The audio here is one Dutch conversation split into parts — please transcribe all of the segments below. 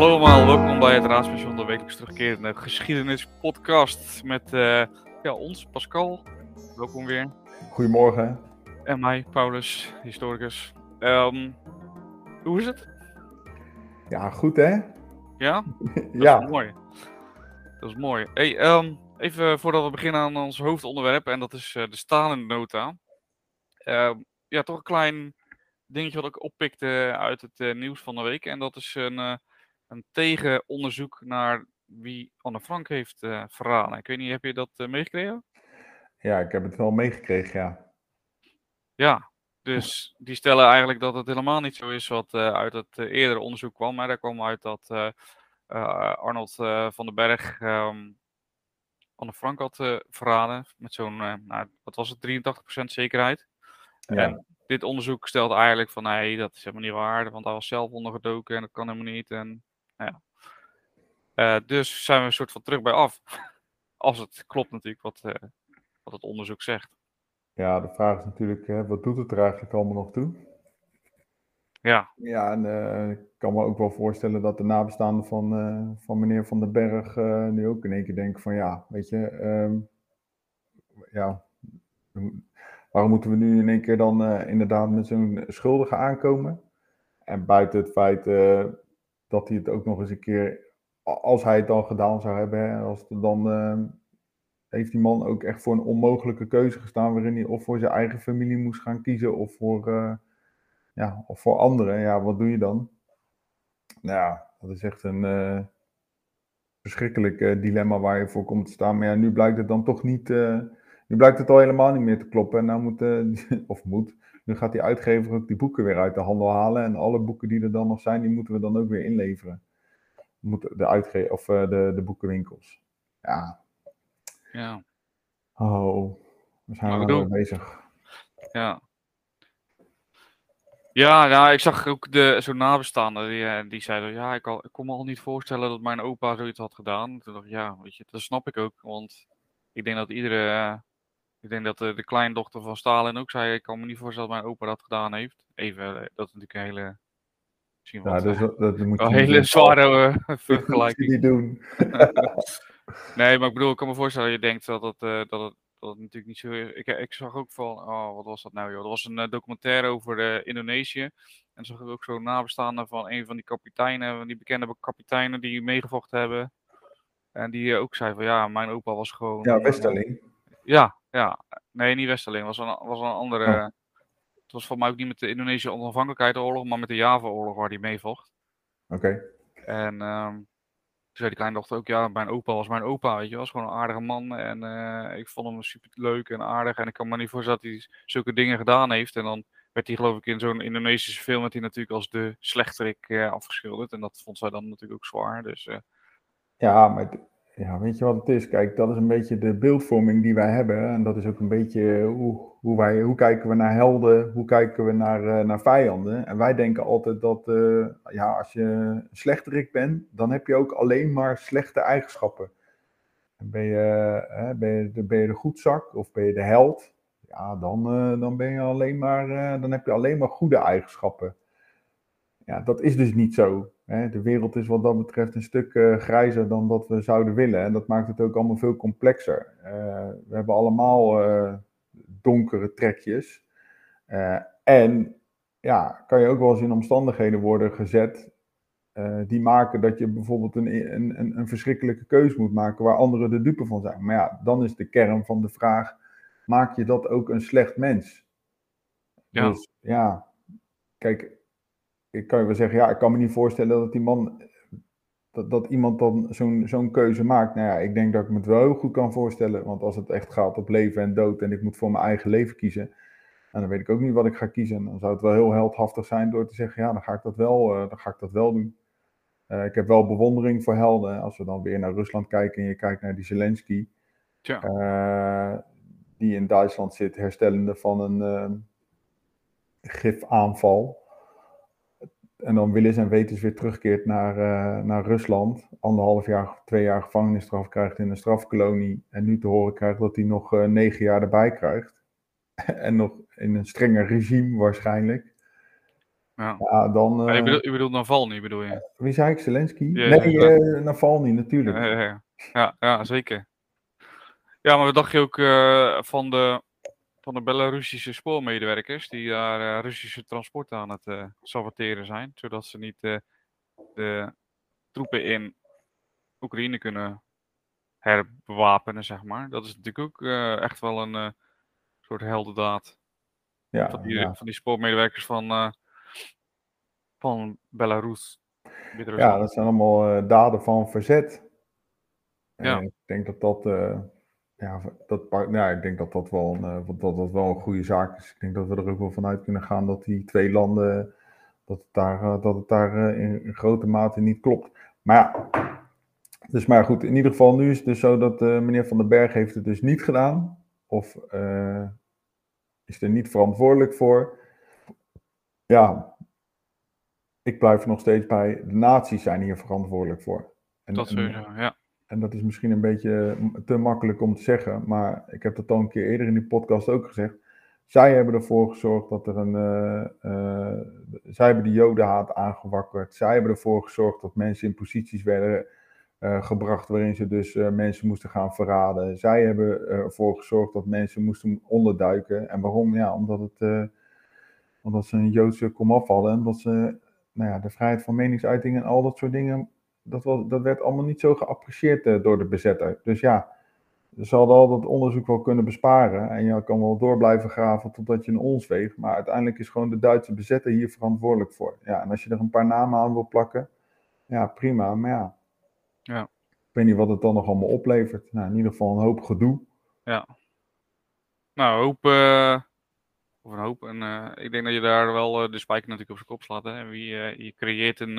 Hallo allemaal, welkom bij het Raadspension, de wekelijks terugkerende geschiedenispodcast met eh, ja, ons, Pascal. Welkom weer. Goedemorgen. En mij, Paulus, historicus. Ehm, hoe is het? Ja, goed hè? Ja? Dat ja. is mooi. Dat is mooi. Hey, ehm, even voordat we beginnen aan ons hoofdonderwerp, en dat is uh, de Stalin-nota. Ehm, ja, toch een klein dingetje wat ik oppikte uit het uh, nieuws van de week. En dat is een, uh, een tegenonderzoek naar wie Anne Frank heeft uh, verraden. Ik weet niet, heb je dat meegekregen? Ja, ik heb het wel meegekregen, ja. Ja, dus die stellen eigenlijk dat het helemaal niet zo is wat uit het eerdere onderzoek kwam. Maar daar kwam uit dat Arnold van den Berg um, Anne Frank had verraden. Met zo'n, nou, wat was het, 83% zekerheid. Ja. En dit onderzoek stelt eigenlijk van nee, dat is helemaal niet waar, want hij was zelf ondergedoken en dat kan helemaal niet. En, nou ja. Uh, dus zijn we een soort van terug bij af. Als het klopt natuurlijk wat, uh, wat het onderzoek zegt. Ja, de vraag is natuurlijk, hè, wat doet het er eigenlijk allemaal nog toe? Ja. Ja, en uh, ik kan me ook wel voorstellen dat de nabestaanden van, van meneer Van den Berg nu ook in één keer denken van ja, weet je, um, ja, Waarom moeten we nu in één keer dan inderdaad met zo'n schuldige aankomen? En buiten het feit dat hij het ook nog eens een keer, als hij het al gedaan zou hebben, als dan uh, heeft die man ook echt voor een onmogelijke keuze gestaan, waarin hij of voor zijn eigen familie moest gaan kiezen of voor, ja, of voor anderen. Ja, wat doe je dan? Nou ja, dat is echt een verschrikkelijk dilemma waar je voor komt te staan. Maar ja, nu blijkt het dan toch niet nu blijkt het al helemaal niet meer te kloppen. En nou moet, of moet, nu gaat die uitgever ook die boeken weer uit de handel halen. En alle boeken die er dan nog zijn, die moeten we dan ook weer inleveren. Moet de, uitge of, uh, de, de boekenwinkels. Ja. Ja. Oh, we zijn we nou bezig. Ja. Ja, nou, ik zag ook de, zo'n nabestaande, die, die zei, ja, ik, al, ik kon me al niet voorstellen dat mijn opa zoiets had gedaan. Toen dacht ik, ja, weet je, dat snap ik ook, want ik denk dat iedere ik denk dat de, de kleindochter van Stalin ook zei: Ik kan me niet voorstellen dat mijn opa dat gedaan heeft. Even, eh, dat is natuurlijk een hele. Misschien ja, dus, dat, dat moet een hele zware uh, vergelijking. niet doen. nee, maar ik bedoel, ik kan me voorstellen dat je denkt dat het, uh, dat het, dat het natuurlijk niet zo is. Ik, ik zag ook van, oh, wat was dat nou, joh? Dat was een uh, documentaire over Indonesië. En zag ik ook zo'n nabestaande van een van die kapiteinen, van die bekende kapiteinen die meegevochten hebben. En die ook zei van, ja, mijn opa was gewoon. Ja, Westerling. Ja, ja. Nee, niet Westerling. was een, was een andere. Oh. Het was voor mij ook niet met de Indonesische onafhankelijkheidsoorlog, maar met de Java-oorlog waar hij meevocht. Oké. Okay. En um, toen zei die kleindochter ook, ja, mijn opa was mijn opa, weet je, was gewoon een aardige man. En uh, ik vond hem super leuk en aardig. En ik kan me niet voorstellen dat hij zulke dingen gedaan heeft. En dan werd hij geloof ik in zo'n Indonesische film met hij natuurlijk als de slechterik uh, afgeschilderd. En dat vond zij dan natuurlijk ook zwaar. Dus, uh... Ja, maar ja, weet je wat het is? Kijk, dat is een beetje de beeldvorming die wij hebben. En dat is ook een beetje hoe, hoe, wij, hoe kijken we naar helden, hoe kijken we naar, uh, naar vijanden. En wij denken altijd dat uh, ja, als je een slechterik bent, dan heb je ook alleen maar slechte eigenschappen. En ben je, uh, ben je, de, ben je de goedzak of ben je de held? Ja, dan, dan, ben je alleen maar, dan heb je alleen maar goede eigenschappen. Ja, dat is dus niet zo. De wereld is wat dat betreft een stuk uh, grijzer dan dat we zouden willen. En dat maakt het ook allemaal veel complexer. Uh, we hebben allemaal uh, donkere trekjes. en ja, kan je ook wel eens in omstandigheden worden gezet. die maken dat je bijvoorbeeld een, een, een verschrikkelijke keuze moet maken waar anderen de dupe van zijn. Maar ja, dan is de kern van de vraag: maak je dat ook een slecht mens? Ja. Dus ja, kijk, ik kan je wel zeggen, ja, ik kan me niet voorstellen dat die man, dat, dat iemand dan zo'n zo'n keuze maakt. Nou ja, ik denk dat ik me het wel heel goed kan voorstellen, want als het echt gaat op leven en dood en ik moet voor mijn eigen leven kiezen, en dan weet ik ook niet wat ik ga kiezen. Dan zou het wel heel heldhaftig zijn door te zeggen, ja, dan ga ik dat wel, uh, dan ga ik dat wel doen. Uh, ik heb wel bewondering voor helden. Als we dan weer naar Rusland kijken en je kijkt naar die Zelensky, ja. uh, die in Duitsland zit, herstellende van een gifaanval. En dan willens en wetens weer terugkeert naar, uh, naar Rusland. Anderhalf jaar, twee jaar gevangenisstraf krijgt in een strafkolonie. En nu te horen krijgt dat hij nog uh, negen jaar erbij krijgt. en nog in een strenger regime waarschijnlijk. Ja. Ja, dan... Je, eh, bedoelt, je bedoelt Navalny, bedoel je? wie zei ik? Zelensky? Ja, nee, ja. eh Navalny, natuurlijk. Ja, ja, ja. ja, ja, zeker. Ja, maar wat dacht je ook eh, van, de, van de Belarusische spoormedewerkers die daar eh, Russische transporten aan het eh, saboteren zijn, zodat ze niet eh, de troepen in Oekraïne kunnen herbewapenen, zeg maar. Dat is natuurlijk ook echt wel een soort heldendaad Ja, van die, ja. van die spoormedewerkers van, van Belarus. ja, dat zijn allemaal daden van verzet. En Ja. Ik denk dat dat, ja, dat, ja, ik denk dat dat wel een, eh, dat dat wel een goede zaak is. Ik denk dat we er ook wel vanuit kunnen gaan dat die twee landen, dat het daar, eh, dat het daar eh, in, grote mate niet klopt. Maar ja, dus maar goed, in ieder geval nu is het dus zo dat meneer Van den Berg heeft het dus niet gedaan. Of is er niet verantwoordelijk voor. Ja, ik blijf er nog steeds bij. De naties zijn hier verantwoordelijk voor. En, dat sowieso, ja. En dat is misschien een beetje te makkelijk om te zeggen, maar ik heb dat al een keer eerder in die podcast ook gezegd. Zij hebben ervoor gezorgd dat er een. eh, eh, zij hebben de jodenhaat aangewakkerd. Zij hebben ervoor gezorgd dat mensen in posities werden eh, gebracht waarin ze dus mensen moesten gaan verraden. Zij hebben ervoor gezorgd dat mensen moesten onderduiken. En waarom? Ja, omdat, het, omdat ze een Joodse komaf hadden. En omdat ze nou ja, de vrijheid van meningsuiting en al dat soort dingen dat, was, dat werd allemaal niet zo geapprecieerd eh, door de bezetter. Dus ja, ze hadden al dat onderzoek wel kunnen besparen. En je kan wel door blijven graven totdat je een ons weegt. Maar uiteindelijk is gewoon de Duitse bezetter hier verantwoordelijk voor. Ja, en als je er een paar namen aan wil plakken, ja, prima. Maar ja, Ja. ik weet niet wat het dan nog allemaal oplevert. Nou, in ieder geval een hoop gedoe. Nou, hoop. eh, of een hoop. En eh, ik denk dat je daar wel de spijker natuurlijk op zijn kop slaat. Hè. Wie, je, creëert een,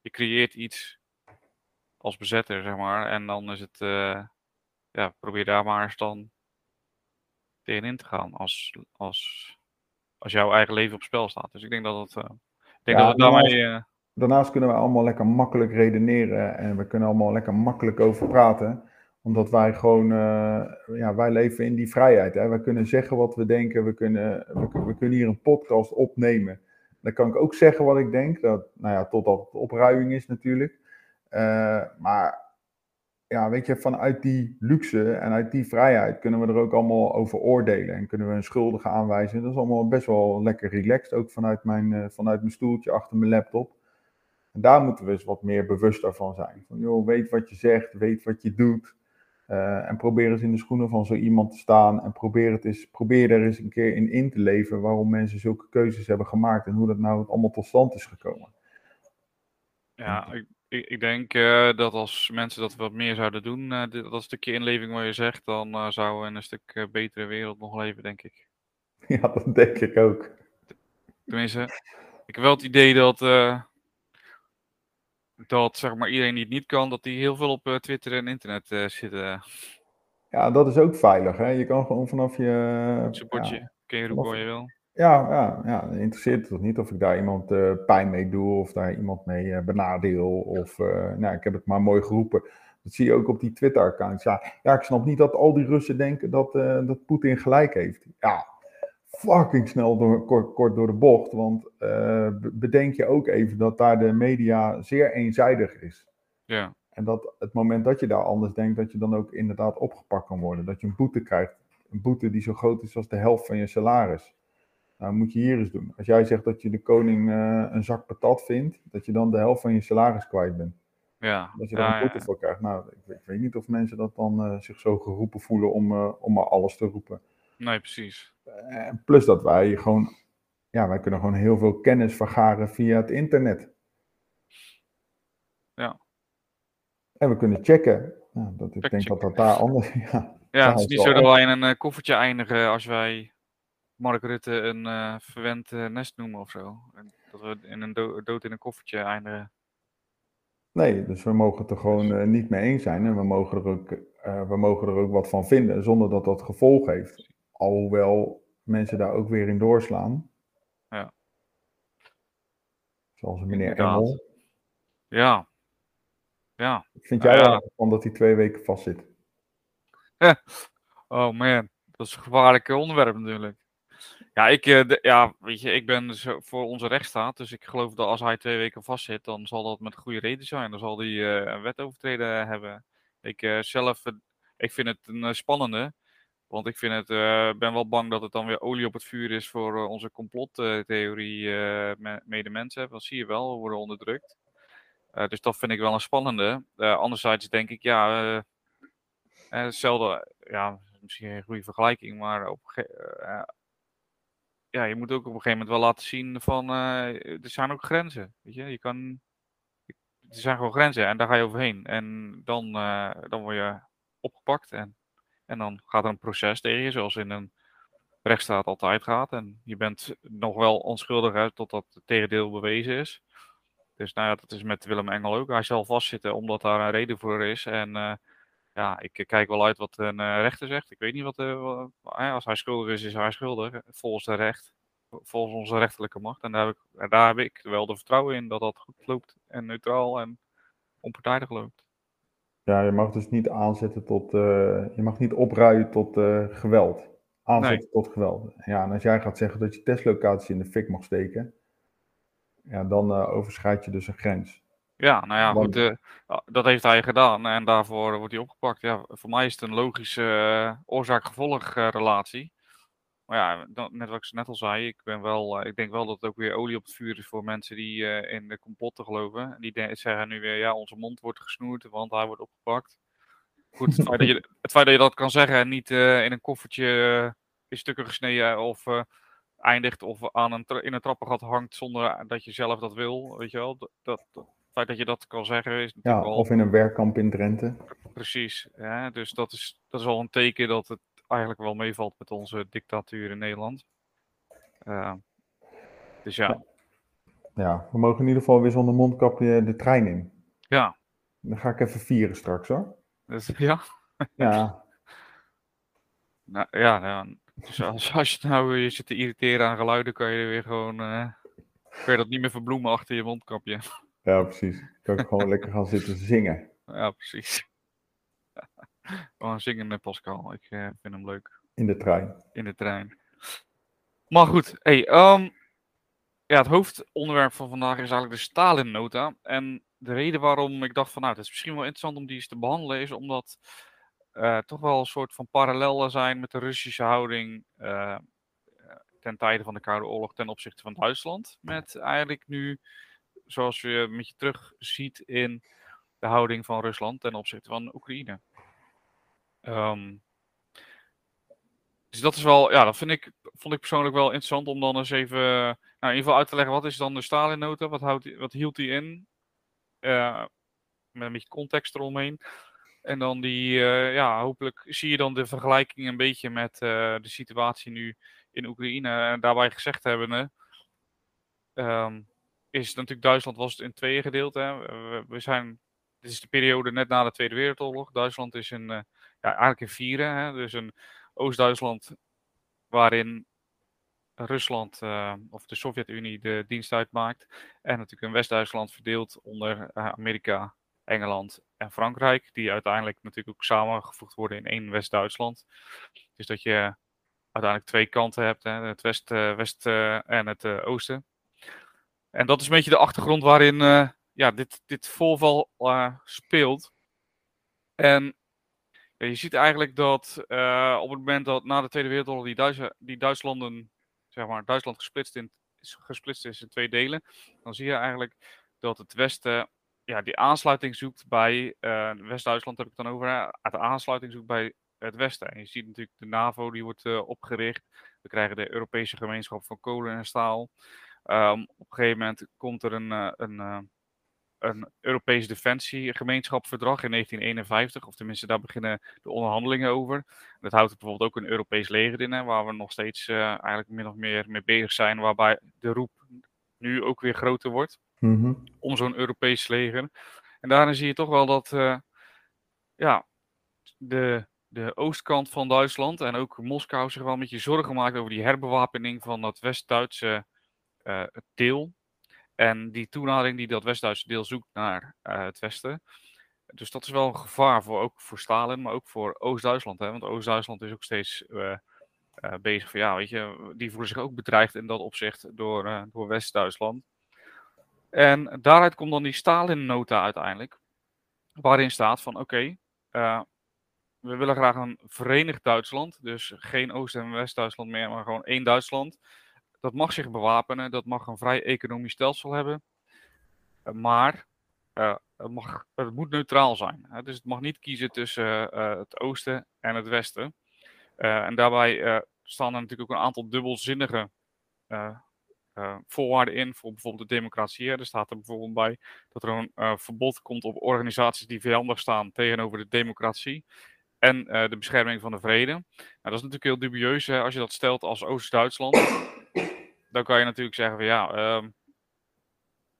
je creëert iets als bezetter, zeg maar. En dan is het. eh, ja, probeer daar maar eens dan tegenin te gaan. Als, als, als jouw eigen leven op spel staat. Dus ik denk dat het. eh, ik denk Ja, dat het daarmee. eh, Daarnaast kunnen we allemaal lekker makkelijk redeneren en we kunnen allemaal lekker makkelijk over praten. Omdat wij gewoon, ja, wij leven in die vrijheid. Hè? We kunnen zeggen wat we denken, we kunnen, we, kun- we kunnen hier een podcast opnemen. Dan kan ik ook zeggen wat ik denk, dat, nou ja, totdat het opruiming is natuurlijk. Eh, maar ja, weet je, vanuit die luxe en uit die vrijheid kunnen we er ook allemaal over oordelen. En kunnen we een schuldige aanwijzen. Dat is allemaal best wel lekker relaxed, ook vanuit mijn, eh, vanuit mijn stoeltje achter mijn laptop. En daar moeten we eens wat meer bewuster van zijn. Van, weet wat je zegt, weet wat je doet. Eh, en probeer eens in de schoenen van zo iemand te staan. En probeer, het eens, probeer er eens een keer in in te leven waarom mensen zulke keuzes hebben gemaakt. En hoe dat nou allemaal tot stand is gekomen. Ja, ik, ik, ik denk eh, dat als mensen dat wat meer zouden doen, eh, dit- dat stukje inleving wat je zegt, dan eh, zouden we in een stuk eh, betere wereld nog leven, denk ik. Ja, dat denk ik ook. Tenminste, ik heb wel het idee dat, eh, dat zeg maar, iedereen die het niet kan, dat die heel veel op eh, Twitter en internet eh, zitten. Ja, dat is ook veilig. Hè? Je kan gewoon vanaf je. Bordje, ja, kun je roepen je wil. Ja, ja, ja, interesseert het toch niet of ik daar iemand eh, pijn mee doe of daar iemand mee benadeel. Of, nou, ik heb het maar mooi geroepen. Dat zie je ook op die Twitter-accounts. Ja, ja, ik snap niet dat al die Russen denken dat, dat Poetin gelijk heeft. Ja, fucking snel door, kort, kort door de bocht. Want be- bedenk je ook even dat daar de media zeer eenzijdig is. Ja, En dat het moment dat je daar anders denkt, dat je dan ook inderdaad opgepakt kan worden. Dat je een boete krijgt. Een boete die zo groot is als de helft van je salaris. Nou, moet je hier eens doen. Als jij zegt dat je de koning eh, een zak patat vindt, dat je dan de helft van je salaris kwijt bent. ja. Dat je daar ja, een boete ja. voor krijgt. Nou, ik, weet- ik weet niet of mensen dat dan eh, zich zo geroepen voelen om, om maar alles te roepen. Nee, precies. Eh, plus dat wij gewoon, ja, wij kunnen gewoon heel veel kennis vergaren via het internet. Ja. En we kunnen checken. Nou, dat, ik denk dat dat daar anders, ja. Ja, het is niet zo dat wij in een eh, koffertje eindigen als wij Mark Rutte een eh, verwend nest noemen of zo. Dat we in een do- dood in een koffertje eindigen. Nee, dus we mogen het er gewoon eh, niet mee eens zijn. En we mogen, er ook, we mogen er ook wat van vinden, zonder dat dat gevolg heeft. Alhoewel mensen daar ook weer in doorslaan. Ja. Zoals meneer. Engel. Ja. Ja. Vind jij ja. er van dat hij twee weken vastzit? Oh man, dat is een gevaarlijk onderwerp natuurlijk. Ja, ik, eh, de- ja, weet je, ik ben dus eh, voor onze rechtsstaat. Dus ik geloof dat als hij twee weken vastzit, dan zal dat met goede reden zijn. Dan zal hij eh, een wet overtreden hebben. Ik eh, zelf, eh, ik vind het een eh, spannende. Want ik vind het, eh, ben wel bang dat het dan weer olie op het vuur is voor eh, onze complottheorie eh me- medemensen. Dat zie je wel, we worden onderdrukt. Dus dat vind ik wel een spannende. Anderzijds denk ik, ja, hetzelfde, ja, misschien geen goede vergelijking, maar op, een ja, je moet ook op een gegeven moment wel laten zien van, er zijn ook grenzen, weet je. Je kan, er zijn gewoon grenzen en daar ga je overheen. En dan, dan word je opgepakt en, en dan gaat er een proces tegen je, zoals in een rechtsstaat altijd gaat. En je bent nog wel onschuldig hè, totdat het tegendeel bewezen is. Dus nou ja, dat is met Willem Engel ook. Hij zal vastzitten omdat daar een reden voor is. En eh, ja, ik kijk wel uit wat een eh, rechter zegt. Ik weet niet wat, wa- hè, als hij schuldig is, is hij schuldig. Volgens de recht. Volgens onze rechterlijke macht. En daar heb ik, en daar heb ik wel de vertrouwen in dat dat goed loopt. En neutraal en onpartijdig loopt. Ja, je mag dus niet aanzetten tot, eh, je mag niet opruien tot eh, geweld. Aanzetten tot geweld. Ja, en als jij gaat zeggen dat je testlocatie in de fik mag steken, ja, dan eh, overschrijd je dus een grens. Ja, nou ja, goed. ja, dat heeft hij gedaan en daarvoor wordt hij opgepakt. Ja, voor mij is het een logische oorzaak-gevolg relatie. Maar ja, dan, net wat ik net al zei, ik, ben wel, eh, ik denk wel dat het ook weer olie op het vuur is voor mensen die eh, in de complotten geloven. En die zeggen nu weer, ja, onze mond wordt gesnoerd, want hij wordt opgepakt. Goed, het feit dat je, het feit dat, je dat kan zeggen en niet eh, in een koffertje in stukken gesneden of eindigt of aan een in een trappengat hangt zonder dat je zelf dat wil, weet je wel. Dat, dat, het feit dat je dat kan zeggen is Ja, natuurlijk al of in een werkkamp in Drenthe. precies. Ja, dus dat is, dat is al een teken dat het eigenlijk wel meevalt met onze dictatuur in Nederland. Eh, dus ja, Ja, we mogen in ieder geval weer zonder mondkapje de trein in. ja. Dan ga ik even vieren straks hoor. Dus, ja. Ja, Nou, ja, nou, dus als, als je nou je zit te irriteren aan geluiden, kan je weer gewoon, eh, kan je dat niet meer verbloemen achter je mondkapje. ja precies. Kan ik gewoon lekker gaan zitten zingen Ja, precies. Gewoon zingen met Pascal. Ik eh, vind hem leuk. in de trein. in de trein. Maar goed, hey, ehm, ja, het hoofdonderwerp van vandaag is eigenlijk de Stalin-nota. En de reden waarom ik dacht van nou, het is misschien wel interessant om die eens te behandelen, is omdat eh, toch wel een soort van parallellen zijn met de Russische houding eh, ten tijde van de Koude Oorlog ten opzichte van Duitsland. Met eigenlijk nu, zoals je een beetje terug ziet in de houding van Rusland ten opzichte van Oekraïne. Ehm, dus dat is wel, ja, dat vind ik, vond ik persoonlijk wel interessant om dan eens even, nou, in ieder geval uit te leggen wat is dan de Stalin-nota, wat, houdt wat hield die in, Eh, met een beetje context eromheen. En dan die, eh, ja, hopelijk zie je dan de vergelijking een beetje met eh, de situatie nu in Oekraïne. En daarbij gezegd hebben, ehm is natuurlijk Duitsland was het in tweeën gedeeld. Hè. We, we zijn, dit is de periode net na de Tweede Wereldoorlog. Duitsland is een, ja, eigenlijk in vieren. Hè. Dus een Oost-Duitsland waarin Rusland uh, of de Sovjet-Unie de dienst uitmaakt. En natuurlijk een West-Duitsland verdeeld onder uh, Amerika, Engeland en Frankrijk. Die uiteindelijk natuurlijk ook samengevoegd worden in één West-Duitsland. Dus dat je uiteindelijk twee kanten hebt, hè, het West, uh, West en het Oosten. En dat is een beetje de achtergrond waarin ja, dit, dit voorval speelt. En je ziet eigenlijk dat uh, op het moment dat na de Tweede Wereldoorlog die, Duits, die Duitslanden, zeg maar, Duitsland gesplitst, in, gesplitst is in twee delen, dan zie je eigenlijk dat het Westen ja, die aansluiting zoekt bij, uh, West-Duitsland heb ik het dan over, de aansluiting zoekt bij het Westen. En je ziet natuurlijk de NAVO, die wordt uh, opgericht. We krijgen de Europese gemeenschap van kolen en staal. Um, op een gegeven moment komt er een, een, een Europees Defensiegemeenschapverdrag in 1951, of tenminste daar beginnen de onderhandelingen over. Dat houdt bijvoorbeeld ook een Europees leger in, hè, waar we nog steeds uh, eigenlijk min of meer mee bezig zijn, waarbij de roep nu ook weer groter wordt mm -hmm. om zo'n Europees leger. En daarin zie je toch wel dat uh, ja, de, de oostkant van Duitsland en ook Moskou zich wel een beetje zorgen maakt over die herbewapening van dat West-Duitse uh, deel. En die toenadering die dat West-Duitse deel zoekt naar uh, het Westen. Dus dat is wel een gevaar voor, ook voor Stalin, maar ook voor Oost-Duitsland. Want Oost-Duitsland is ook steeds uh, uh, bezig van ja, weet je, die voelen zich ook bedreigd in dat opzicht door, door West-Duitsland. En daaruit komt dan die Stalin-nota uiteindelijk, waarin staat van oké, we willen graag een verenigd Duitsland, dus geen Oost- en West-Duitsland meer, maar gewoon één Duitsland. Dat mag zich bewapenen, dat mag een vrij economisch stelsel hebben, maar uh, het, mag, het moet neutraal zijn. Hè? Dus het mag niet kiezen tussen uh, het oosten en het westen. En daarbij staan er natuurlijk ook een aantal dubbelzinnige voorwaarden in voor bijvoorbeeld de democratie. Er staat er bijvoorbeeld bij dat er een verbod komt op organisaties die vijandig staan tegenover de democratie en de bescherming van de vrede. Nou, dat is natuurlijk heel dubieus hè, als je dat stelt als Oost-Duitsland. Dan kan je natuurlijk zeggen van ja, ehm,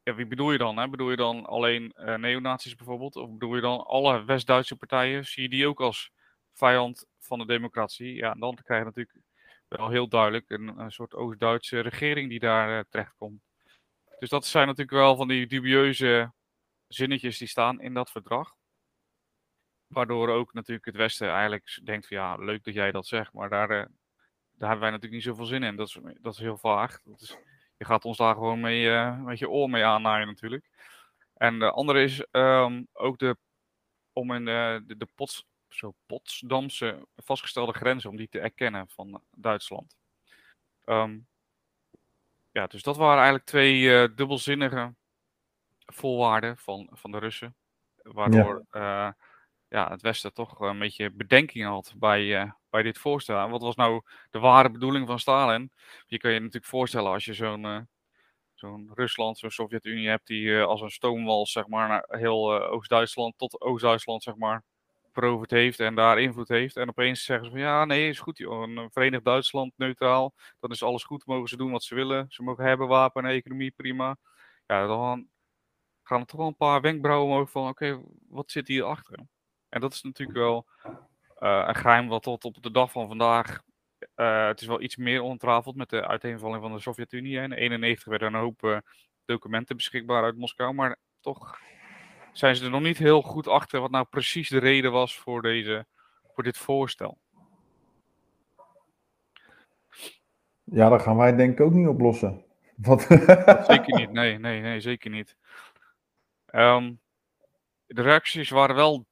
ja, wie bedoel je dan? Hè? Bedoel je dan alleen uh, neonazies bijvoorbeeld? Of bedoel je dan alle West-Duitse partijen? Zie je die ook als vijand van de democratie? Ja, dan krijg je natuurlijk wel heel duidelijk een, een soort Oost-Duitse regering die daar uh, terechtkomt. Dus dat zijn natuurlijk wel van die dubieuze zinnetjes die staan in dat verdrag. Waardoor ook natuurlijk het Westen eigenlijk denkt van ja, leuk dat jij dat zegt, maar daar, uh, daar hebben wij natuurlijk niet zoveel zin in. Dat is, dat is heel vaag. Dat is, je gaat ons daar gewoon mee, uh, met je oor mee aannaaien natuurlijk. En de andere is um, ook de, om in de, de, de Pots, zo Potsdamse vastgestelde grenzen, om die te erkennen van Duitsland. Um, ja, dus dat waren eigenlijk twee uh, dubbelzinnige voorwaarden van, van de Russen. Waardoor ja. Uh, ja, het Westen toch een beetje bedenkingen had bij, uh, bij dit voorstel. Wat was nou de ware bedoeling van Stalin? Je kan je natuurlijk voorstellen als je zo'n uh, zo'n Rusland, zo'n Sovjet-Unie hebt die als een stoomwals zeg maar naar heel Oost-Duitsland tot Oost-Duitsland zeg maar veroverd heeft en daar invloed heeft. En opeens zeggen ze van ja, nee, is goed, een Verenigd Duitsland, neutraal, dan is alles goed, mogen ze doen wat ze willen. Ze mogen hebben wapen en economie, prima. Ja, dan gaan er toch wel een paar wenkbrauwen omhoog van oké, wat zit hier achter? En dat is natuurlijk wel uh, een geheim wat tot op de dag van vandaag. Uh, het is wel iets meer ontrafeld met de uiteenvalling van de Sovjet-Unie. In 1991 werden een hoop uh, documenten beschikbaar uit Moskou. Maar toch zijn ze er nog niet heel goed achter wat nou precies de reden was voor, deze, voor dit voorstel. Ja, dat gaan wij denk ik ook niet oplossen. Wat? zeker niet, nee, nee, nee, zeker niet. Um, de reacties waren wel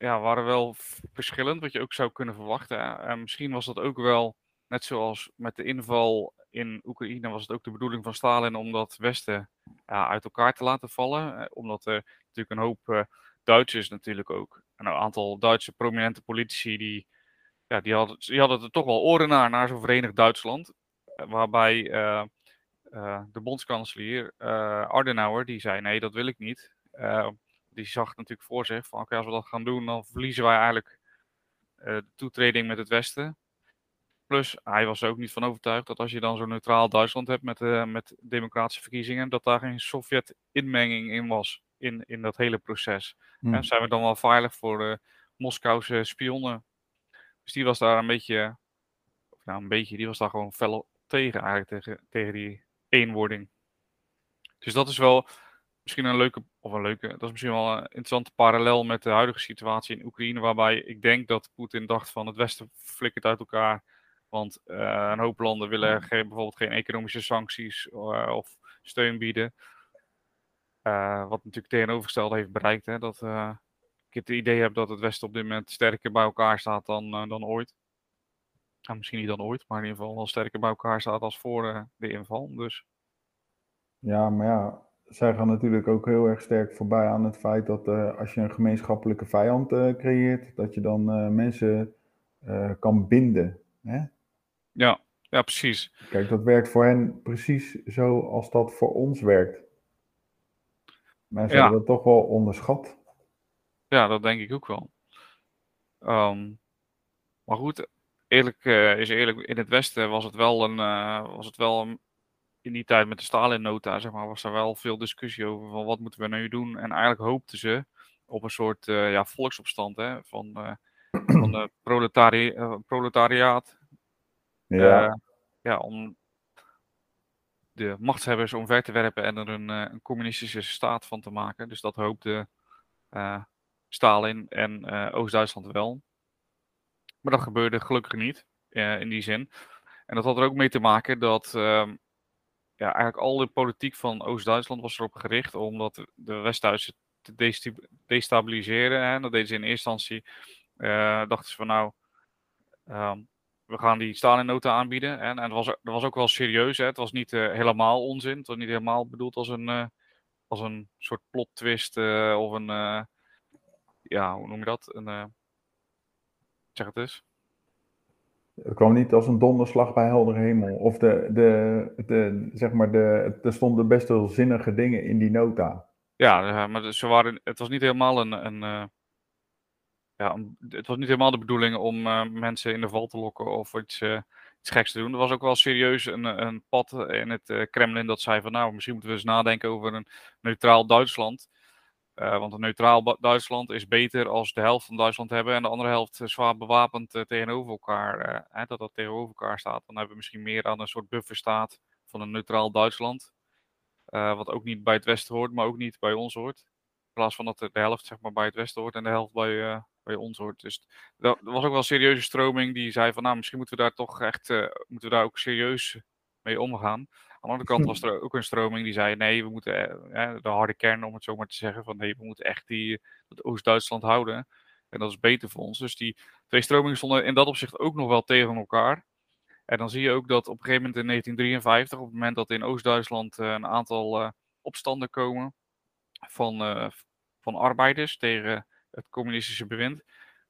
ja, waren wel verschillend, wat je ook zou kunnen verwachten. En misschien was dat ook wel, net zoals met de inval in Oekraïne, was het ook de bedoeling van Stalin om dat Westen ja, uit elkaar te laten vallen. Omdat er natuurlijk een hoop uh, Duitsers natuurlijk ook, een aantal Duitse prominente politici, die, ja, die, hadden, die hadden er toch wel oren naar, naar zo'n Verenigd Duitsland. Waarbij uh, uh, de bondskanselier Adenauer, die zei nee, dat wil ik niet die zag natuurlijk voor zich van oké, als we dat gaan doen, dan verliezen wij eigenlijk uh, de toetreding met het Westen. Plus, hij was er ook niet van overtuigd dat als je dan zo'n neutraal Duitsland hebt met, uh, met democratische verkiezingen, dat daar geen Sovjet-inmenging in was in, in dat hele proces. Hmm. En zijn we dan wel veilig voor de Moskouse spionnen? Dus die was daar een beetje, of nou een beetje, die was daar gewoon fel tegen eigenlijk, tegen, tegen die eenwording. Dus dat is wel misschien een leuke, of een leuke, dat is misschien wel een interessante parallel met de huidige situatie in Oekraïne, waarbij ik denk dat Poetin dacht van het Westen flikkert uit elkaar, want uh, een hoop landen willen geen, bijvoorbeeld geen economische sancties uh, of steun bieden. Uh, wat natuurlijk tegenovergestelde heeft bereikt, hè, dat ik het idee heb dat het Westen op dit moment sterker bij elkaar staat dan, dan ooit. Nou, misschien niet dan ooit, maar in ieder geval wel sterker bij elkaar staat als voor de inval. Dus. Ja, maar ja, zij gaan natuurlijk ook heel erg sterk voorbij aan het feit dat uh, als je een gemeenschappelijke vijand uh, creëert, dat je dan uh, mensen kan binden. Hè? Ja, ja, precies. Kijk, dat werkt voor hen precies zo als dat voor ons werkt. Mensen ja. hebben dat toch wel onderschat. Ja, dat denk ik ook wel. Um, maar goed, eerlijk is eerlijk, in het Westen was het wel een, was het wel een in die tijd met de Stalin-nota, zeg maar, was er wel veel discussie over van wat moeten we nu doen. En eigenlijk hoopten ze op een soort uh, ja, volksopstand hè, van, uh, van de proletari uh, proletariaat. Ja. ja, om de machtshebbers omver te werpen en er een, een, communistische staat van te maken. Dus dat hoopte Stalin en Oost-Duitsland wel. Maar dat gebeurde gelukkig niet. in die zin. En dat had er ook mee te maken dat ehm, ja, eigenlijk al de politiek van Oost-Duitsland was erop gericht om dat de West-Duitsers te destabiliseren. Hè. Dat deden ze in eerste instantie. Uh, dachten ze van nou, um, we gaan die Stalin-nota aanbieden. En, en dat, was, dat was ook wel serieus. Hè. Het was niet uh, helemaal onzin. Het was niet helemaal bedoeld als een, uh, als een soort plot twist of een, ja, hoe noem je dat? Een, zeg het eens. Het kwam niet als een donderslag bij heldere hemel. Of de, de, de, zeg maar de, er stonden best wel zinnige dingen in die nota. Ja, maar ze waren, het was niet helemaal een, een ja, het was niet helemaal de bedoeling om uh, mensen in de val te lokken of iets, uh, iets geks te doen. Er was ook wel serieus een, een pad in het Kremlin dat zei van nou, misschien moeten we eens nadenken over een neutraal Duitsland. Want een neutraal Duitsland is beter als de helft van Duitsland hebben en de andere helft zwaar bewapend tegenover elkaar. Hè, dat dat tegenover elkaar staat. Dan hebben we misschien meer aan een soort bufferstaat van een neutraal Duitsland. wat ook niet bij het Westen hoort, maar ook niet bij ons hoort. In plaats van dat de helft zeg maar, bij het Westen hoort en de helft bij, bij ons hoort. Dus er was ook wel een serieuze stroming die zei van nou, misschien moeten we daar toch echt, moeten we daar ook serieus mee omgaan. Aan de andere kant was er ook een stroming die zei nee, we moeten uh, de harde kern om het zo maar te zeggen van nee, we moeten echt die, dat Oost-Duitsland houden. En dat is beter voor ons. Dus die twee stromingen stonden in dat opzicht ook nog wel tegen elkaar. En dan zie je ook dat op een gegeven moment in 1953, op het moment dat in Oost-Duitsland uh, een aantal opstanden komen van, van arbeiders tegen het communistische bewind,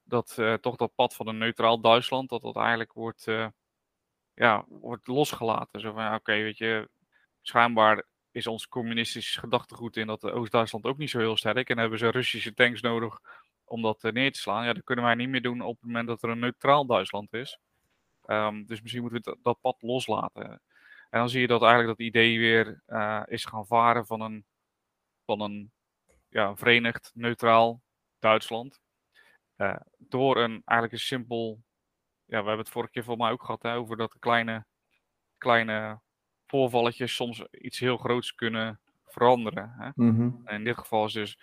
dat toch dat pad van een neutraal Duitsland, dat dat eigenlijk wordt, ja, wordt losgelaten. Zo van, oké, weet je, schijnbaar is ons communistisch gedachtegoed in dat Oost-Duitsland ook niet zo heel sterk. En hebben ze Russische tanks nodig om dat uh, neer te slaan. Ja, dat kunnen wij niet meer doen op het moment dat er een neutraal Duitsland is. Um, dus misschien moeten we dat pad loslaten. En dan zie je dat eigenlijk dat idee weer is gaan varen van een, van een ja, verenigd, neutraal Duitsland. Door een eigenlijk een simpel. Ja, we hebben het vorige keer voor mij ook gehad hè, over dat kleine, kleine voorvalletjes soms iets heel groots kunnen veranderen. Hè. Mm -hmm. En in dit geval is dus,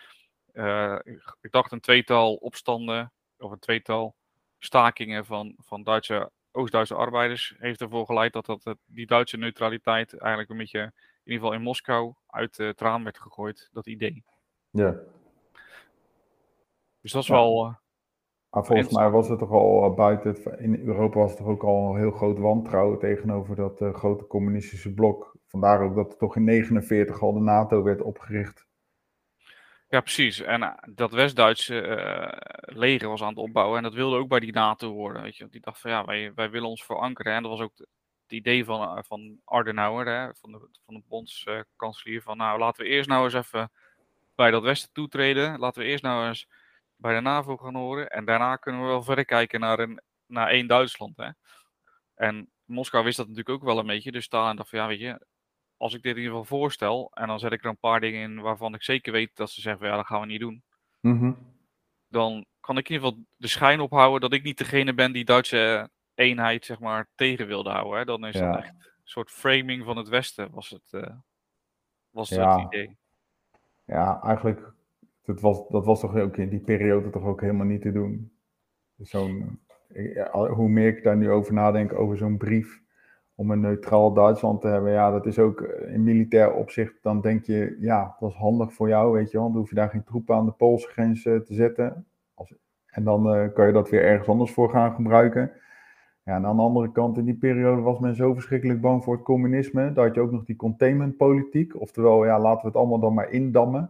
uh, ik dacht een tweetal opstanden of een tweetal stakingen van, van Duitse, Oost-Duitse arbeiders heeft ervoor geleid dat, dat die Duitse neutraliteit eigenlijk een beetje, in ieder geval in Moskou, uit het raam werd gegooid, dat idee. Ja. Dus dat is wel. Uh, maar volgens mij was het toch al uh, buiten het, in Europa was het toch ook al een heel groot wantrouwen tegenover dat uh, grote communistische blok. Vandaar ook dat er toch in 1949 al de NATO werd opgericht. Ja, precies. En dat West-Duitse leger was aan het opbouwen en dat wilde ook bij die NATO worden. Weet je. Die dacht van ja, wij, wij willen ons verankeren. En dat was ook het idee van, van Adenauer, hè, van de, van de bondskanselier, van nou laten we eerst nou eens even bij dat Westen toetreden. Laten we eerst nou eens bij de NAVO gaan horen. En daarna kunnen we wel verder kijken naar, een, naar één Duitsland. Hè? En Moskou wist dat natuurlijk ook wel een beetje. Dus Stalin dacht van ja, weet je, als ik dit in ieder geval voorstel. En dan zet ik er een paar dingen in waarvan ik zeker weet dat ze zeggen: ja, dat gaan we niet doen. Mm Dan kan ik in ieder geval de schijn ophouden dat ik niet degene ben die Duitse eenheid zeg maar tegen wilde houden. Hè? Dan is dat echt een soort framing van het Westen, was het, uh, was ja. het idee. Ja, eigenlijk dat was, dat was toch ook in die periode toch ook helemaal niet te doen. Zo'n, hoe meer ik daar nu over nadenk, over zo'n brief om een neutraal Duitsland te hebben, ja, dat is ook eh, in militair opzicht, dan denk je, ja, dat is handig voor jou, weet je wel, dan hoef je daar geen troepen aan de Poolse grens uh, te zetten. Als, en dan uh, kan je dat weer ergens anders voor gaan gebruiken. Ja, en aan de andere kant, in die periode was men zo verschrikkelijk bang voor het communisme, dat had je ook nog die containmentpolitiek, oftewel, ja, laten we het allemaal dan maar indammen.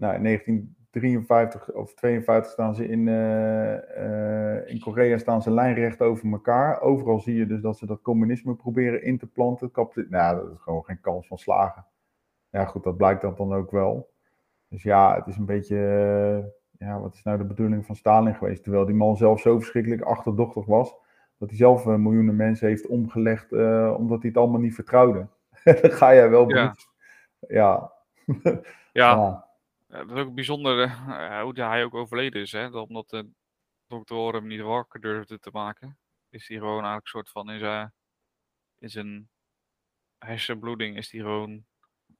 Nou, in 1953 of 52 staan ze in, uh, uh, in Korea staan ze lijnrecht over elkaar. Overal zie je dus dat ze dat communisme proberen in te planten. nou, dat is gewoon geen kans van slagen. Ja, goed, dat blijkt dat dan ook wel. Dus ja, het is een beetje, uh, ja, wat is nou de bedoeling van Stalin geweest? Terwijl die man zelf zo verschrikkelijk achterdochtig was, dat hij zelf miljoenen mensen heeft omgelegd, omdat hij het allemaal niet vertrouwde. dan ga jij wel ja. ja. ja. Dat is ook bijzonder uh, hoe hij ook overleden is. Hè? Dat omdat de dokter hem niet wakker durfde te maken, is hij gewoon eigenlijk een soort van in zijn, in zijn hersenbloeding is hij gewoon,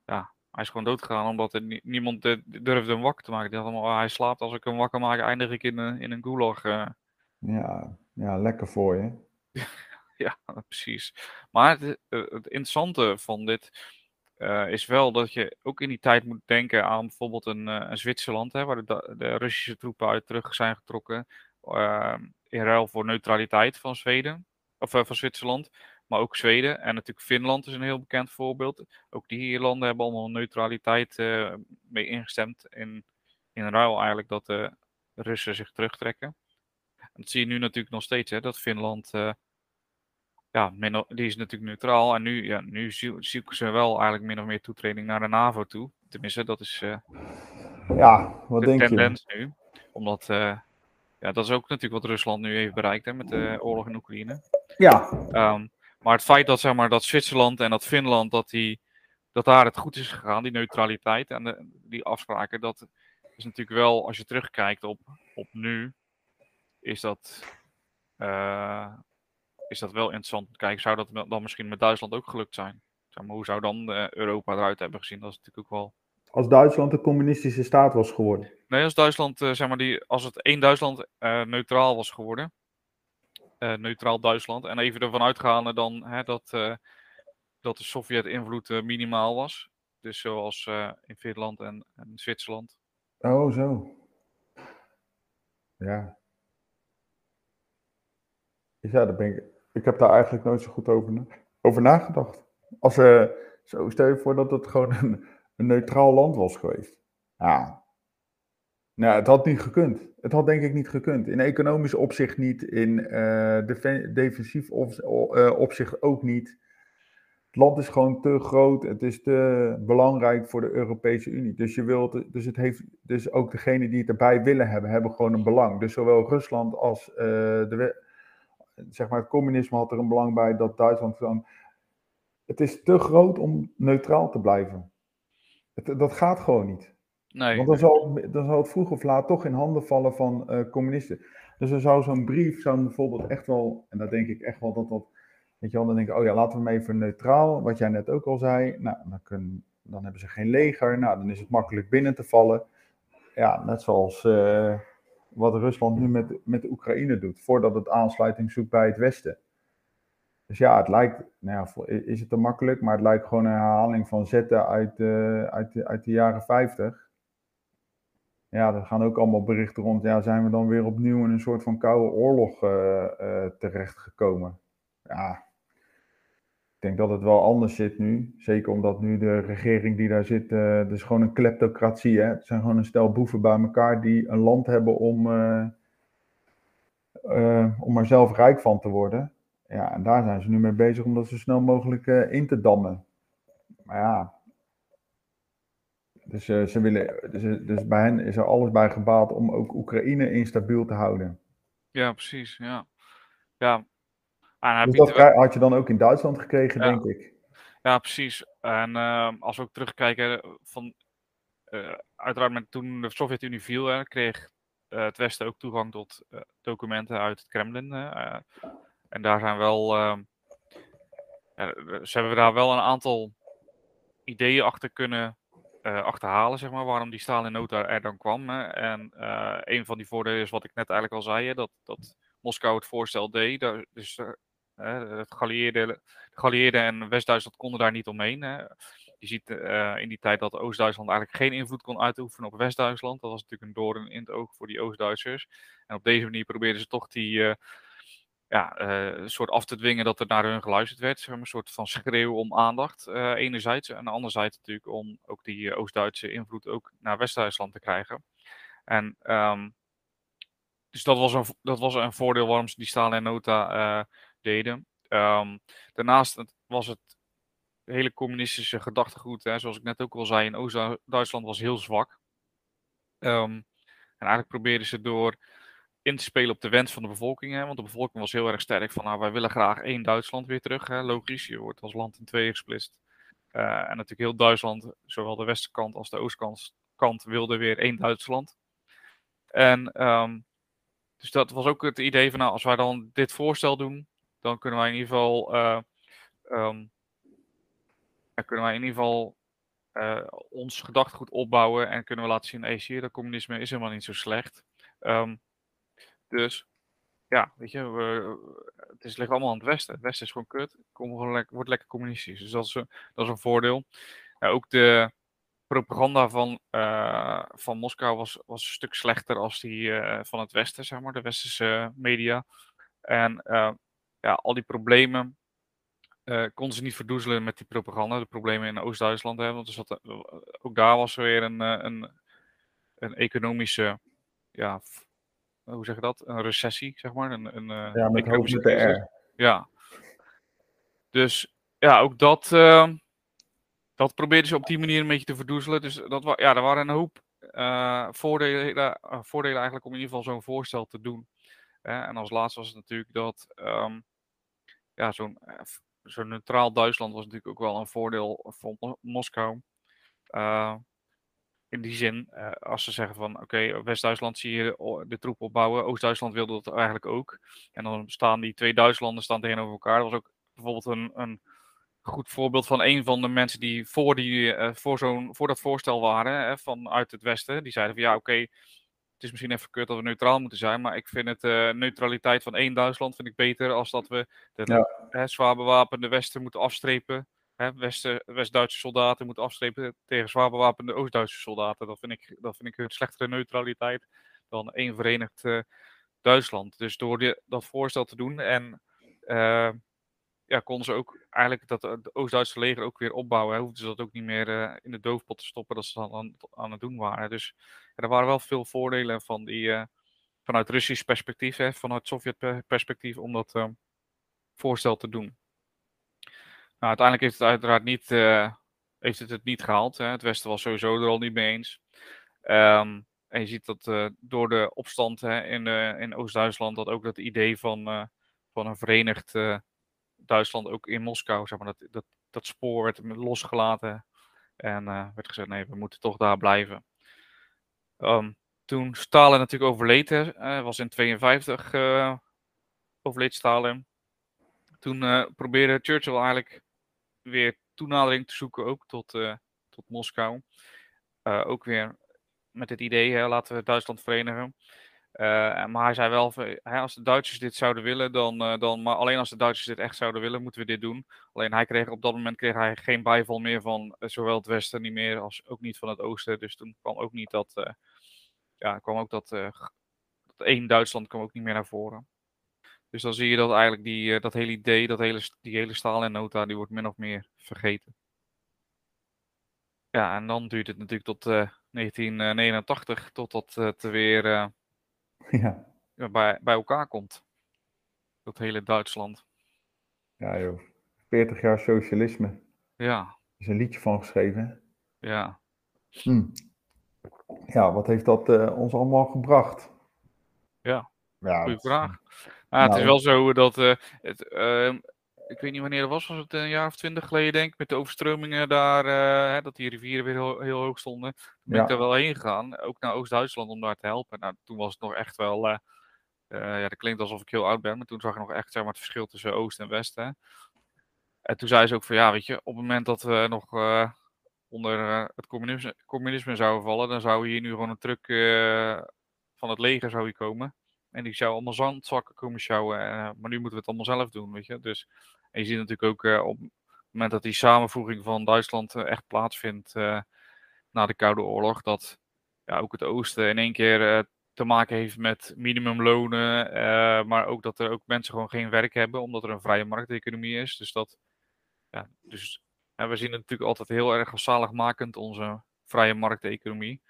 ja, hij is gewoon doodgegaan omdat er niemand durfde hem wakker te maken. Die had allemaal, hij slaapt, als ik hem wakker maak, eindig ik in een, in een gulag. Uh. Ja, ja, lekker voor je. Ja, precies. Maar het, eh, het interessante van dit eh, is wel dat je ook in die tijd moet denken aan bijvoorbeeld een, eh, Zwitserland, hè, waar de, de Russische troepen uit terug zijn getrokken. ehm, in ruil voor neutraliteit van Zweden, of eh, van Zwitserland. Maar ook Zweden en natuurlijk Finland is een heel bekend voorbeeld. Ook die landen hebben allemaal neutraliteit mee ingestemd. In, in ruil eigenlijk dat de Russen zich terugtrekken. En dat zie je nu natuurlijk nog steeds, hè, dat Finland. Eh, ja, min die is natuurlijk neutraal. En nu, ja, nu zie- zoeken ze wel eigenlijk min of meer toetreding naar de NAVO toe. Tenminste, dat is eh, Ja, wat de denk je? tendens nu. Omdat, eh, ja, dat is ook natuurlijk wat Rusland nu heeft bereikt hè, met de oorlog in Oekraïne. Ja, Ehm, maar het feit dat, zeg maar, dat Zwitserland en dat Finland, dat, die, dat daar het goed is gegaan, die neutraliteit en de- die afspraken, dat is natuurlijk wel, als je terugkijkt op, op nu, is dat, eh, is dat wel interessant. Kijk, zou dat dan misschien met Duitsland ook gelukt zijn? Zeg maar, hoe zou dan eh, Europa eruit hebben gezien? Dat is natuurlijk ook wel. als Duitsland een communistische staat was geworden. Nee, als Duitsland, eh, zeg maar, die, als het één Duitsland eh, neutraal was geworden, neutraal Duitsland, en even ervan uitgaande dan hè, dat, dat de Sovjet-invloed minimaal was. Dus zoals in Finland en, en Zwitserland. Oh, zo. Ja. Ja, daar ben ik, ik heb daar eigenlijk nooit zo goed over, over nagedacht. Als, eh zo stel je voor dat het gewoon een, een neutraal land was geweest. Ja. Nou, het had niet gekund. Het had denk ik niet gekund. In economisch opzicht niet, in eh, defen- defensief eh, opzicht ook niet. Het land is gewoon te groot. Het is te belangrijk voor de Europese Unie. Dus, je wilt, dus, het heeft, dus ook degenen die het erbij willen hebben, hebben gewoon een belang. Dus zowel Rusland als eh, de, zeg maar het communisme had er een belang bij dat Duitsland gewoon. Het is te groot om neutraal te blijven. Het, dat gaat gewoon niet. Nee, Want dan zal, het- dan zal het vroeg of laat toch in handen vallen van eh, communisten. Dus er zou zo'n brief, zou bijvoorbeeld echt wel, en daar denk ik echt wel dat dat, weet je wel, dan denk ik, oh ja, laten we hem even neutraal, wat jij net ook al zei. Nou, dan, kunnen, dan hebben ze geen leger, nou, dan is het makkelijk binnen te vallen. Ja, net zoals eh, wat Rusland nu met, met de Oekraïne doet, voordat het aansluiting zoekt bij het Westen. Dus ja, het lijkt, nou ja, is het te makkelijk, maar het lijkt gewoon een herhaling van zetten uit, eh, uit, de, uit de jaren 50. Ja, er gaan ook allemaal berichten rond. Ja, zijn we dan weer opnieuw in een soort van koude oorlog eh eh, terechtgekomen? Ja, ik denk dat het wel anders zit nu. Zeker omdat nu de regering die daar zit, is gewoon een kleptocratie. Hè? Het zijn gewoon een stel boeven bij elkaar die een land hebben om, eh, eh, om er zelf rijk van te worden. Ja, en daar zijn ze nu mee bezig om dat zo snel mogelijk in te dammen. Maar ja, dus, ze willen, dus, dus bij hen is er alles bij gebaat om ook Oekraïne instabiel te houden. ja, precies. Ja, ja. En Dus dat had je dan ook in Duitsland gekregen, Ja. denk ik. Ja, precies. En ehm, als we ook terugkijken van eh, uiteraard met toen de Sovjet-Unie viel, hè, kreeg eh, het Westen ook toegang tot eh, documenten uit het Kremlin. eh. en daar zijn wel, ehm, ja, ze hebben daar wel een aantal ideeën achter kunnen eh, achterhalen, zeg maar, waarom die Stalin-nota er dan kwam. Hè. En eh, een van die voordelen is wat ik net eigenlijk al zei, hè, dat, dat Moskou het voorstel deed. Daar, dus eh, het geallieerde, de geallieerden en West-Duitsland konden daar niet omheen. Hè. Je ziet eh, in die tijd dat Oost-Duitsland eigenlijk geen invloed kon uitoefenen op West-Duitsland. Dat was natuurlijk een doorn in het oog voor die Oost-Duitsers. En op deze manier probeerden ze toch die eh, ja, eh, soort af te dwingen dat er naar hun geluisterd werd. Een soort van schreeuw om aandacht enerzijds. En anderzijds natuurlijk om ook die Oost-Duitse invloed ook naar West-Duitsland te krijgen. En ehm, dus dat was, een, dat was een voordeel waarom ze die Stalin-nota deden. Ehm, daarnaast was het hele communistische gedachtegoed, hè, zoals ik net ook al zei, in Oost-Duitsland was heel zwak. Ehm, en eigenlijk probeerden ze door in te spelen op de wens van de bevolking. Hè, want de bevolking was heel erg sterk van, nou, wij willen graag één Duitsland weer terug. Hè, logisch, je wordt als land in tweeën gesplitst. Eh, en natuurlijk heel Duitsland, zowel de westkant als de oostkant, kant, wilde weer één Duitsland. En ehm, dus dat was ook het idee van, nou, als wij dan dit voorstel doen, dan kunnen wij in ieder geval, eh, ehm, ja, kunnen wij in ieder geval eh, ons gedachtegoed opbouwen en kunnen we laten zien, hey, zie je, dat communisme is helemaal niet zo slecht. Ehm, dus ja, weet je, we, het is, ligt allemaal aan het westen. Het westen is gewoon kut. Kom lekker, wordt lekker communistisch. Dus dat is, een, dat is een voordeel. Ja, ook de propaganda van, uh, van Moskou was, was een stuk slechter als die uh, van het westen, zeg maar, de westerse media. En uh, ja, al die problemen konden ze niet verdoezelen met die propaganda. De problemen in Oost-Duitsland, want er zat, ook daar was er weer een, een, een economische ja, hoe zeg je dat? Een recessie, zeg maar. Een, een, ja, met met de R. Ja. Dus ja, ook dat, uh, dat probeerden ze op die manier een beetje te verdoezelen. Dus dat ja, er waren een hoop uh, voordelen, voordelen eigenlijk om in ieder geval zo'n voorstel te doen. En als laatste was het natuurlijk dat um, ja, zo'n zo'n neutraal Duitsland was natuurlijk ook wel een voordeel voor Moskou in die zin, uh, als ze zeggen van oké, West-Duitsland zie je de troep opbouwen, Oost-Duitsland wilde dat eigenlijk ook. En dan staan die twee Duitslanden staan tegenover elkaar. Dat was ook bijvoorbeeld een, een goed voorbeeld van een van de mensen die voor, die, voor, zo'n, voor dat voorstel waren hè, vanuit het Westen. Die zeiden van ja, oké, het is misschien even kut dat we neutraal moeten zijn, maar ik vind het uh, neutraliteit van één Duitsland vind ik beter als dat we de ja. hè, zwaar bewapende Westen moeten afstrepen West-Duitse soldaten moeten afstrepen tegen zwaar bewapende Oost-Duitse soldaten. Dat vind, ik, dat vind ik een slechtere neutraliteit dan één verenigd uh, Duitsland. Dus door die, dat voorstel te doen en uh, ja, konden ze ook eigenlijk dat het Oost-Duitse leger ook weer opbouwen. Hè, hoefden ze dat ook niet meer uh, in de doofpot te stoppen dat ze dan aan, aan het doen waren. Dus er waren wel veel voordelen van die, vanuit Russisch perspectief, hè, vanuit Sovjet perspectief, om dat voorstel te doen. Nou, uiteindelijk heeft het uiteraard niet, heeft het, het niet gehaald. Hè. Het Westen was sowieso er al niet mee eens. Um, en je ziet dat door de opstand hè, in, in Oost-Duitsland, dat ook dat idee van, van een verenigd Duitsland ook in Moskou, zeg maar, dat, dat, dat spoor werd losgelaten. En werd gezegd, nee, we moeten toch daar blijven. Um, toen Stalin natuurlijk overleed, hè, was in 52 overleed Stalin. Toen probeerde Churchill eigenlijk weer toenadering te zoeken ook tot, uh, tot Moskou. Uh, ook weer met het idee, hè, laten we Duitsland verenigen. Uh, maar hij zei wel, als de Duitsers dit zouden willen, dan, dan, maar alleen als de Duitsers dit echt zouden willen, moeten we dit doen. Alleen hij kreeg op dat moment kreeg hij geen bijval meer van zowel het Westen niet meer als ook niet van het Oosten. Dus toen kwam ook niet dat, ja, kwam ook dat, dat één Duitsland kwam ook niet meer naar voren. Dus dan zie je dat eigenlijk die, dat hele idee, dat hele, die hele staal en nota, die wordt min of meer vergeten. Ja, en dan duurt het natuurlijk tot uh, eh, 1989 totdat het weer ja. bij, bij elkaar komt. Dat hele Duitsland. Ja joh, 40 jaar socialisme. Ja. Er is een liedje van geschreven. Ja. Hm. Ja, wat heeft dat ons allemaal gebracht? Ja, ja goede vraag. Ah, het is nou. wel zo dat uh, het, uh, ik weet niet wanneer het was, was het een jaar of twintig geleden denk ik, met de overstromingen daar, uh, hè, dat die rivieren weer heel, heel hoog stonden. Toen ben ja. ik daar wel heen gegaan, ook naar Oost-Duitsland om daar te helpen. Nou, toen was het nog echt wel, uh, ja, dat klinkt alsof ik heel oud ben, maar toen zag ik nog echt zeg maar, het verschil tussen Oost en West. Hè. En toen zei ze ook van, ja, weet je, op het moment dat we nog onder het communisme, communisme zouden vallen, dan zou hier nu gewoon een truck van het leger zou hier komen. En die zou allemaal zandzakken komen sjouwen. Maar nu moeten we het allemaal zelf doen, weet je. Dus, en je ziet natuurlijk ook uh, op het moment dat die samenvoeging van Duitsland uh, echt plaatsvindt na de Koude Oorlog, dat ja, ook het Oosten in één keer te maken heeft met minimumlonen, maar ook dat er ook mensen gewoon geen werk hebben, omdat er een vrije markteconomie is. Dus dat, ja, dus we zien het natuurlijk altijd heel erg zaligmakend, onze vrije markteconomie.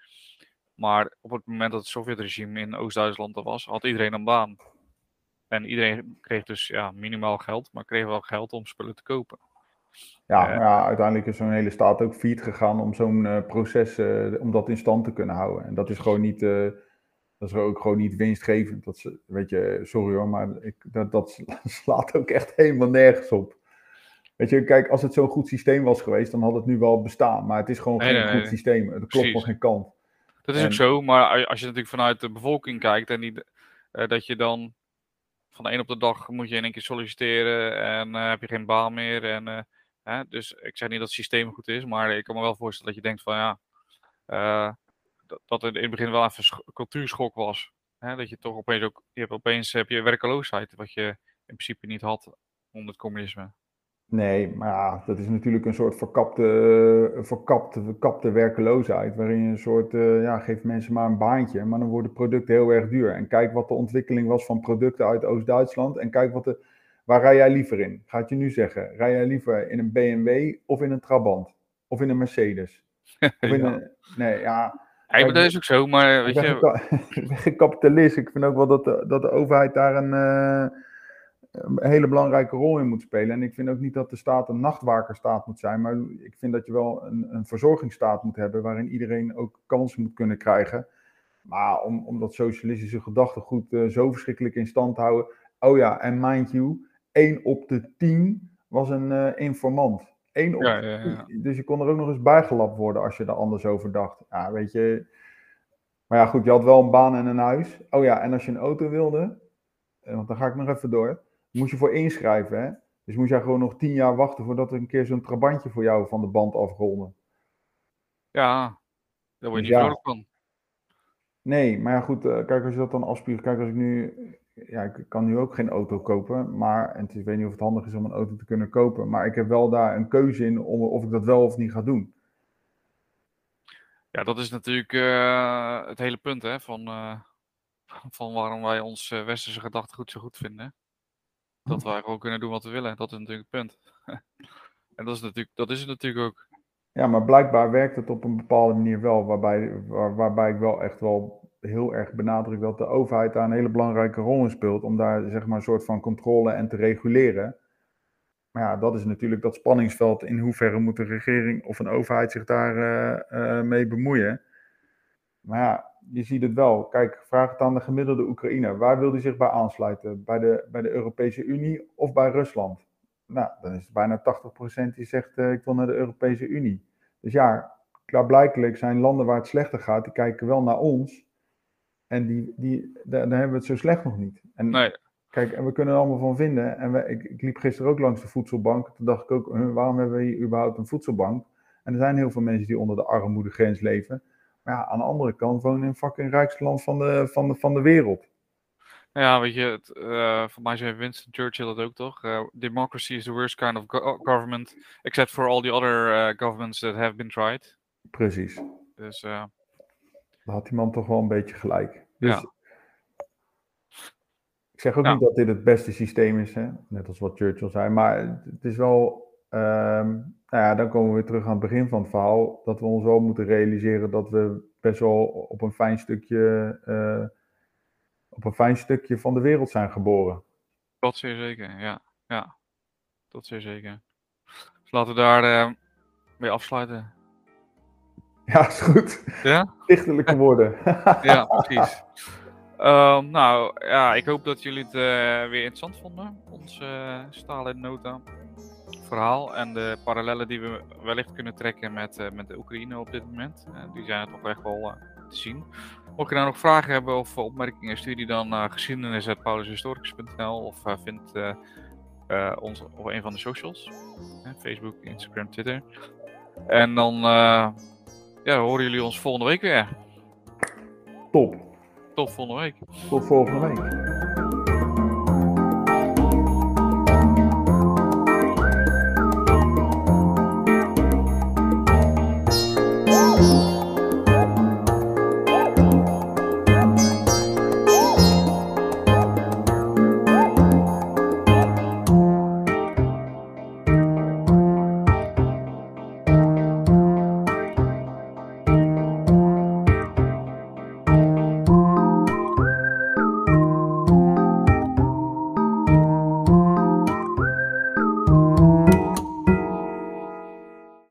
Maar op het moment dat het Sovjetregime in Oost-Duitsland er was, had iedereen een baan. En iedereen kreeg dus ja, minimaal geld, maar kreeg wel geld om spullen te kopen. Ja, uh, ja uiteindelijk is zo'n hele staat ook failliet gegaan om zo'n uh, proces, uh, om dat in stand te kunnen houden. En dat is gewoon niet, dat is ook gewoon niet winstgevend. Dat is, weet je, sorry hoor, maar ik, dat, dat slaat ook echt helemaal nergens op. Weet je, kijk, als het zo'n goed systeem was geweest, dan had het nu wel bestaan. Maar het is gewoon nee, geen nee, goed nee. systeem. Het klopt van geen kant. Dat is ook zo, maar als je natuurlijk vanuit de bevolking kijkt en die, uh, dat je dan van de een op de dag moet je in één keer solliciteren en uh, heb je geen baan meer. En, uh, hè, dus ik zeg niet dat het systeem goed is, maar ik kan me wel voorstellen dat je denkt van ja, dat, dat het in het begin wel even cultuurschok was. Hè, dat je toch opeens ook, je hebt opeens heb je werkeloosheid, wat je in principe niet had onder het communisme. Nee, maar ja, dat is natuurlijk een soort verkapte, verkapte, verkapte werkeloosheid. Waarin je een soort, uh, ja, geef mensen maar een baantje, maar dan worden producten heel erg duur. En kijk wat de ontwikkeling was van producten uit Oost-Duitsland. En kijk wat de, waar rij jij liever in? Gaat je nu zeggen, rij jij liever in een BMW of in een Trabant? Of in een Mercedes? Of in Ja. een, nee, ja. Ja, maar dat is ook zo, maar weet Ik ben, je, ik kapitalist. Ik vind ook wel dat de, dat de overheid daar een, eh, een hele belangrijke rol in moet spelen. En ik vind ook niet dat de staat een nachtwakerstaat moet zijn. Maar ik vind dat je wel een, een verzorgingsstaat moet hebben. waarin iedereen ook kansen moet kunnen krijgen. Maar om, om dat socialistische gedachtegoed eh, zo verschrikkelijk in stand te houden. Oh ja, en mind you, 1 op de 10 was een eh, informant. 1 op Ja, de ja, ja. 10. Dus je kon er ook nog eens bijgelapt worden als je er anders over dacht. Ja, weet je. Maar ja, goed, je had wel een baan en een huis. Oh ja, en als je een auto wilde, eh, want dan ga ik nog even door, moest je voor inschrijven. Hè? Dus moest jij gewoon nog tien jaar wachten voordat er een keer zo'n trabantje voor jou van de band afrolde. ja, daar word je Dus niet ja. vrolijk van. Nee, maar ja, goed, eh, kijk, als je dat dan afspiegelt. Kijk, als ik nu, ja, ik kan nu ook geen auto kopen, maar, en ik weet niet of het handig is om een auto te kunnen kopen, maar ik heb wel daar een keuze in om, of ik dat wel of niet ga doen. Ja, dat is natuurlijk eh, het hele punt hè, van, eh, van waarom wij ons westerse gedachtegoed zo goed vinden. Dat wij gewoon kunnen doen wat we willen. Dat is natuurlijk het punt. en dat is, natuurlijk, dat is het natuurlijk ook. Ja, maar blijkbaar werkt het op een bepaalde manier wel, waarbij, waar- waarbij ik wel echt wel heel erg benadruk dat de overheid daar een hele belangrijke rol in speelt, om daar zeg maar een soort van controle en te reguleren. Maar ja, dat is natuurlijk dat spanningsveld. In hoeverre moet een regering of een overheid zich daar eh, eh, mee bemoeien? Maar ja, je ziet het wel. Kijk, vraag het aan de gemiddelde Oekraïner. Waar wil hij zich bij aansluiten? Bij de, bij de Europese Unie of bij Rusland? Nou, dan is het bijna 80% die zegt eh, ik wil naar de Europese Unie. Dus ja, klaarblijkelijk zijn landen waar het slechter gaat, die kijken wel naar ons. En die, die, daar, daar hebben we het zo slecht nog niet. En Nee, Kijk, en we kunnen er allemaal van vinden. En we, ik, ik liep gisteren ook langs de voedselbank. Toen dacht ik ook, waarom hebben we hier überhaupt een voedselbank? En er zijn heel veel mensen die onder de armoedegrens leven. Maar ja, aan de andere kant wonen in fucking rijkste land van de, van de, van de wereld. Nou ja, weet je, het, eh, voor mij zei Winston Churchill dat ook toch? Eh, democracy is the worst kind of go- government, except for all the other eh, governments that have been tried. Precies. Dus Daar had die man toch wel een beetje gelijk. Dus Ja. ik zeg ook Ja. niet dat dit het beste systeem is, hè? net als wat Churchill zei. Maar het is wel, ehm, nou ja, dan komen we weer terug aan het begin van het verhaal. Dat we ons wel moeten realiseren dat we best wel op een fijn stukje, eh, op een fijn stukje van de wereld zijn geboren. dat zeer zeker, ja. Ja, dat zeer zeker. Dus laten we daar eh, mee afsluiten. Ja, is goed. Ja? Dichterlijke woorden. Ja, precies. Ehm, nou, ja, ik hoop dat jullie het eh, weer interessant vonden. Ons eh stalen nota verhaal en de parallellen die we wellicht kunnen trekken met, eh, met de Oekraïne op dit moment. Eh, die zijn er toch echt wel eh, te zien. Mocht je nou nog vragen hebben of opmerkingen, stuur die dan naar geschiedenis.paulushistoricus.nl of vind ons op een van de socials. Facebook, Instagram, Twitter. En dan ja, horen jullie ons volgende week weer. Top. Tot volgende week. Tot volgende week.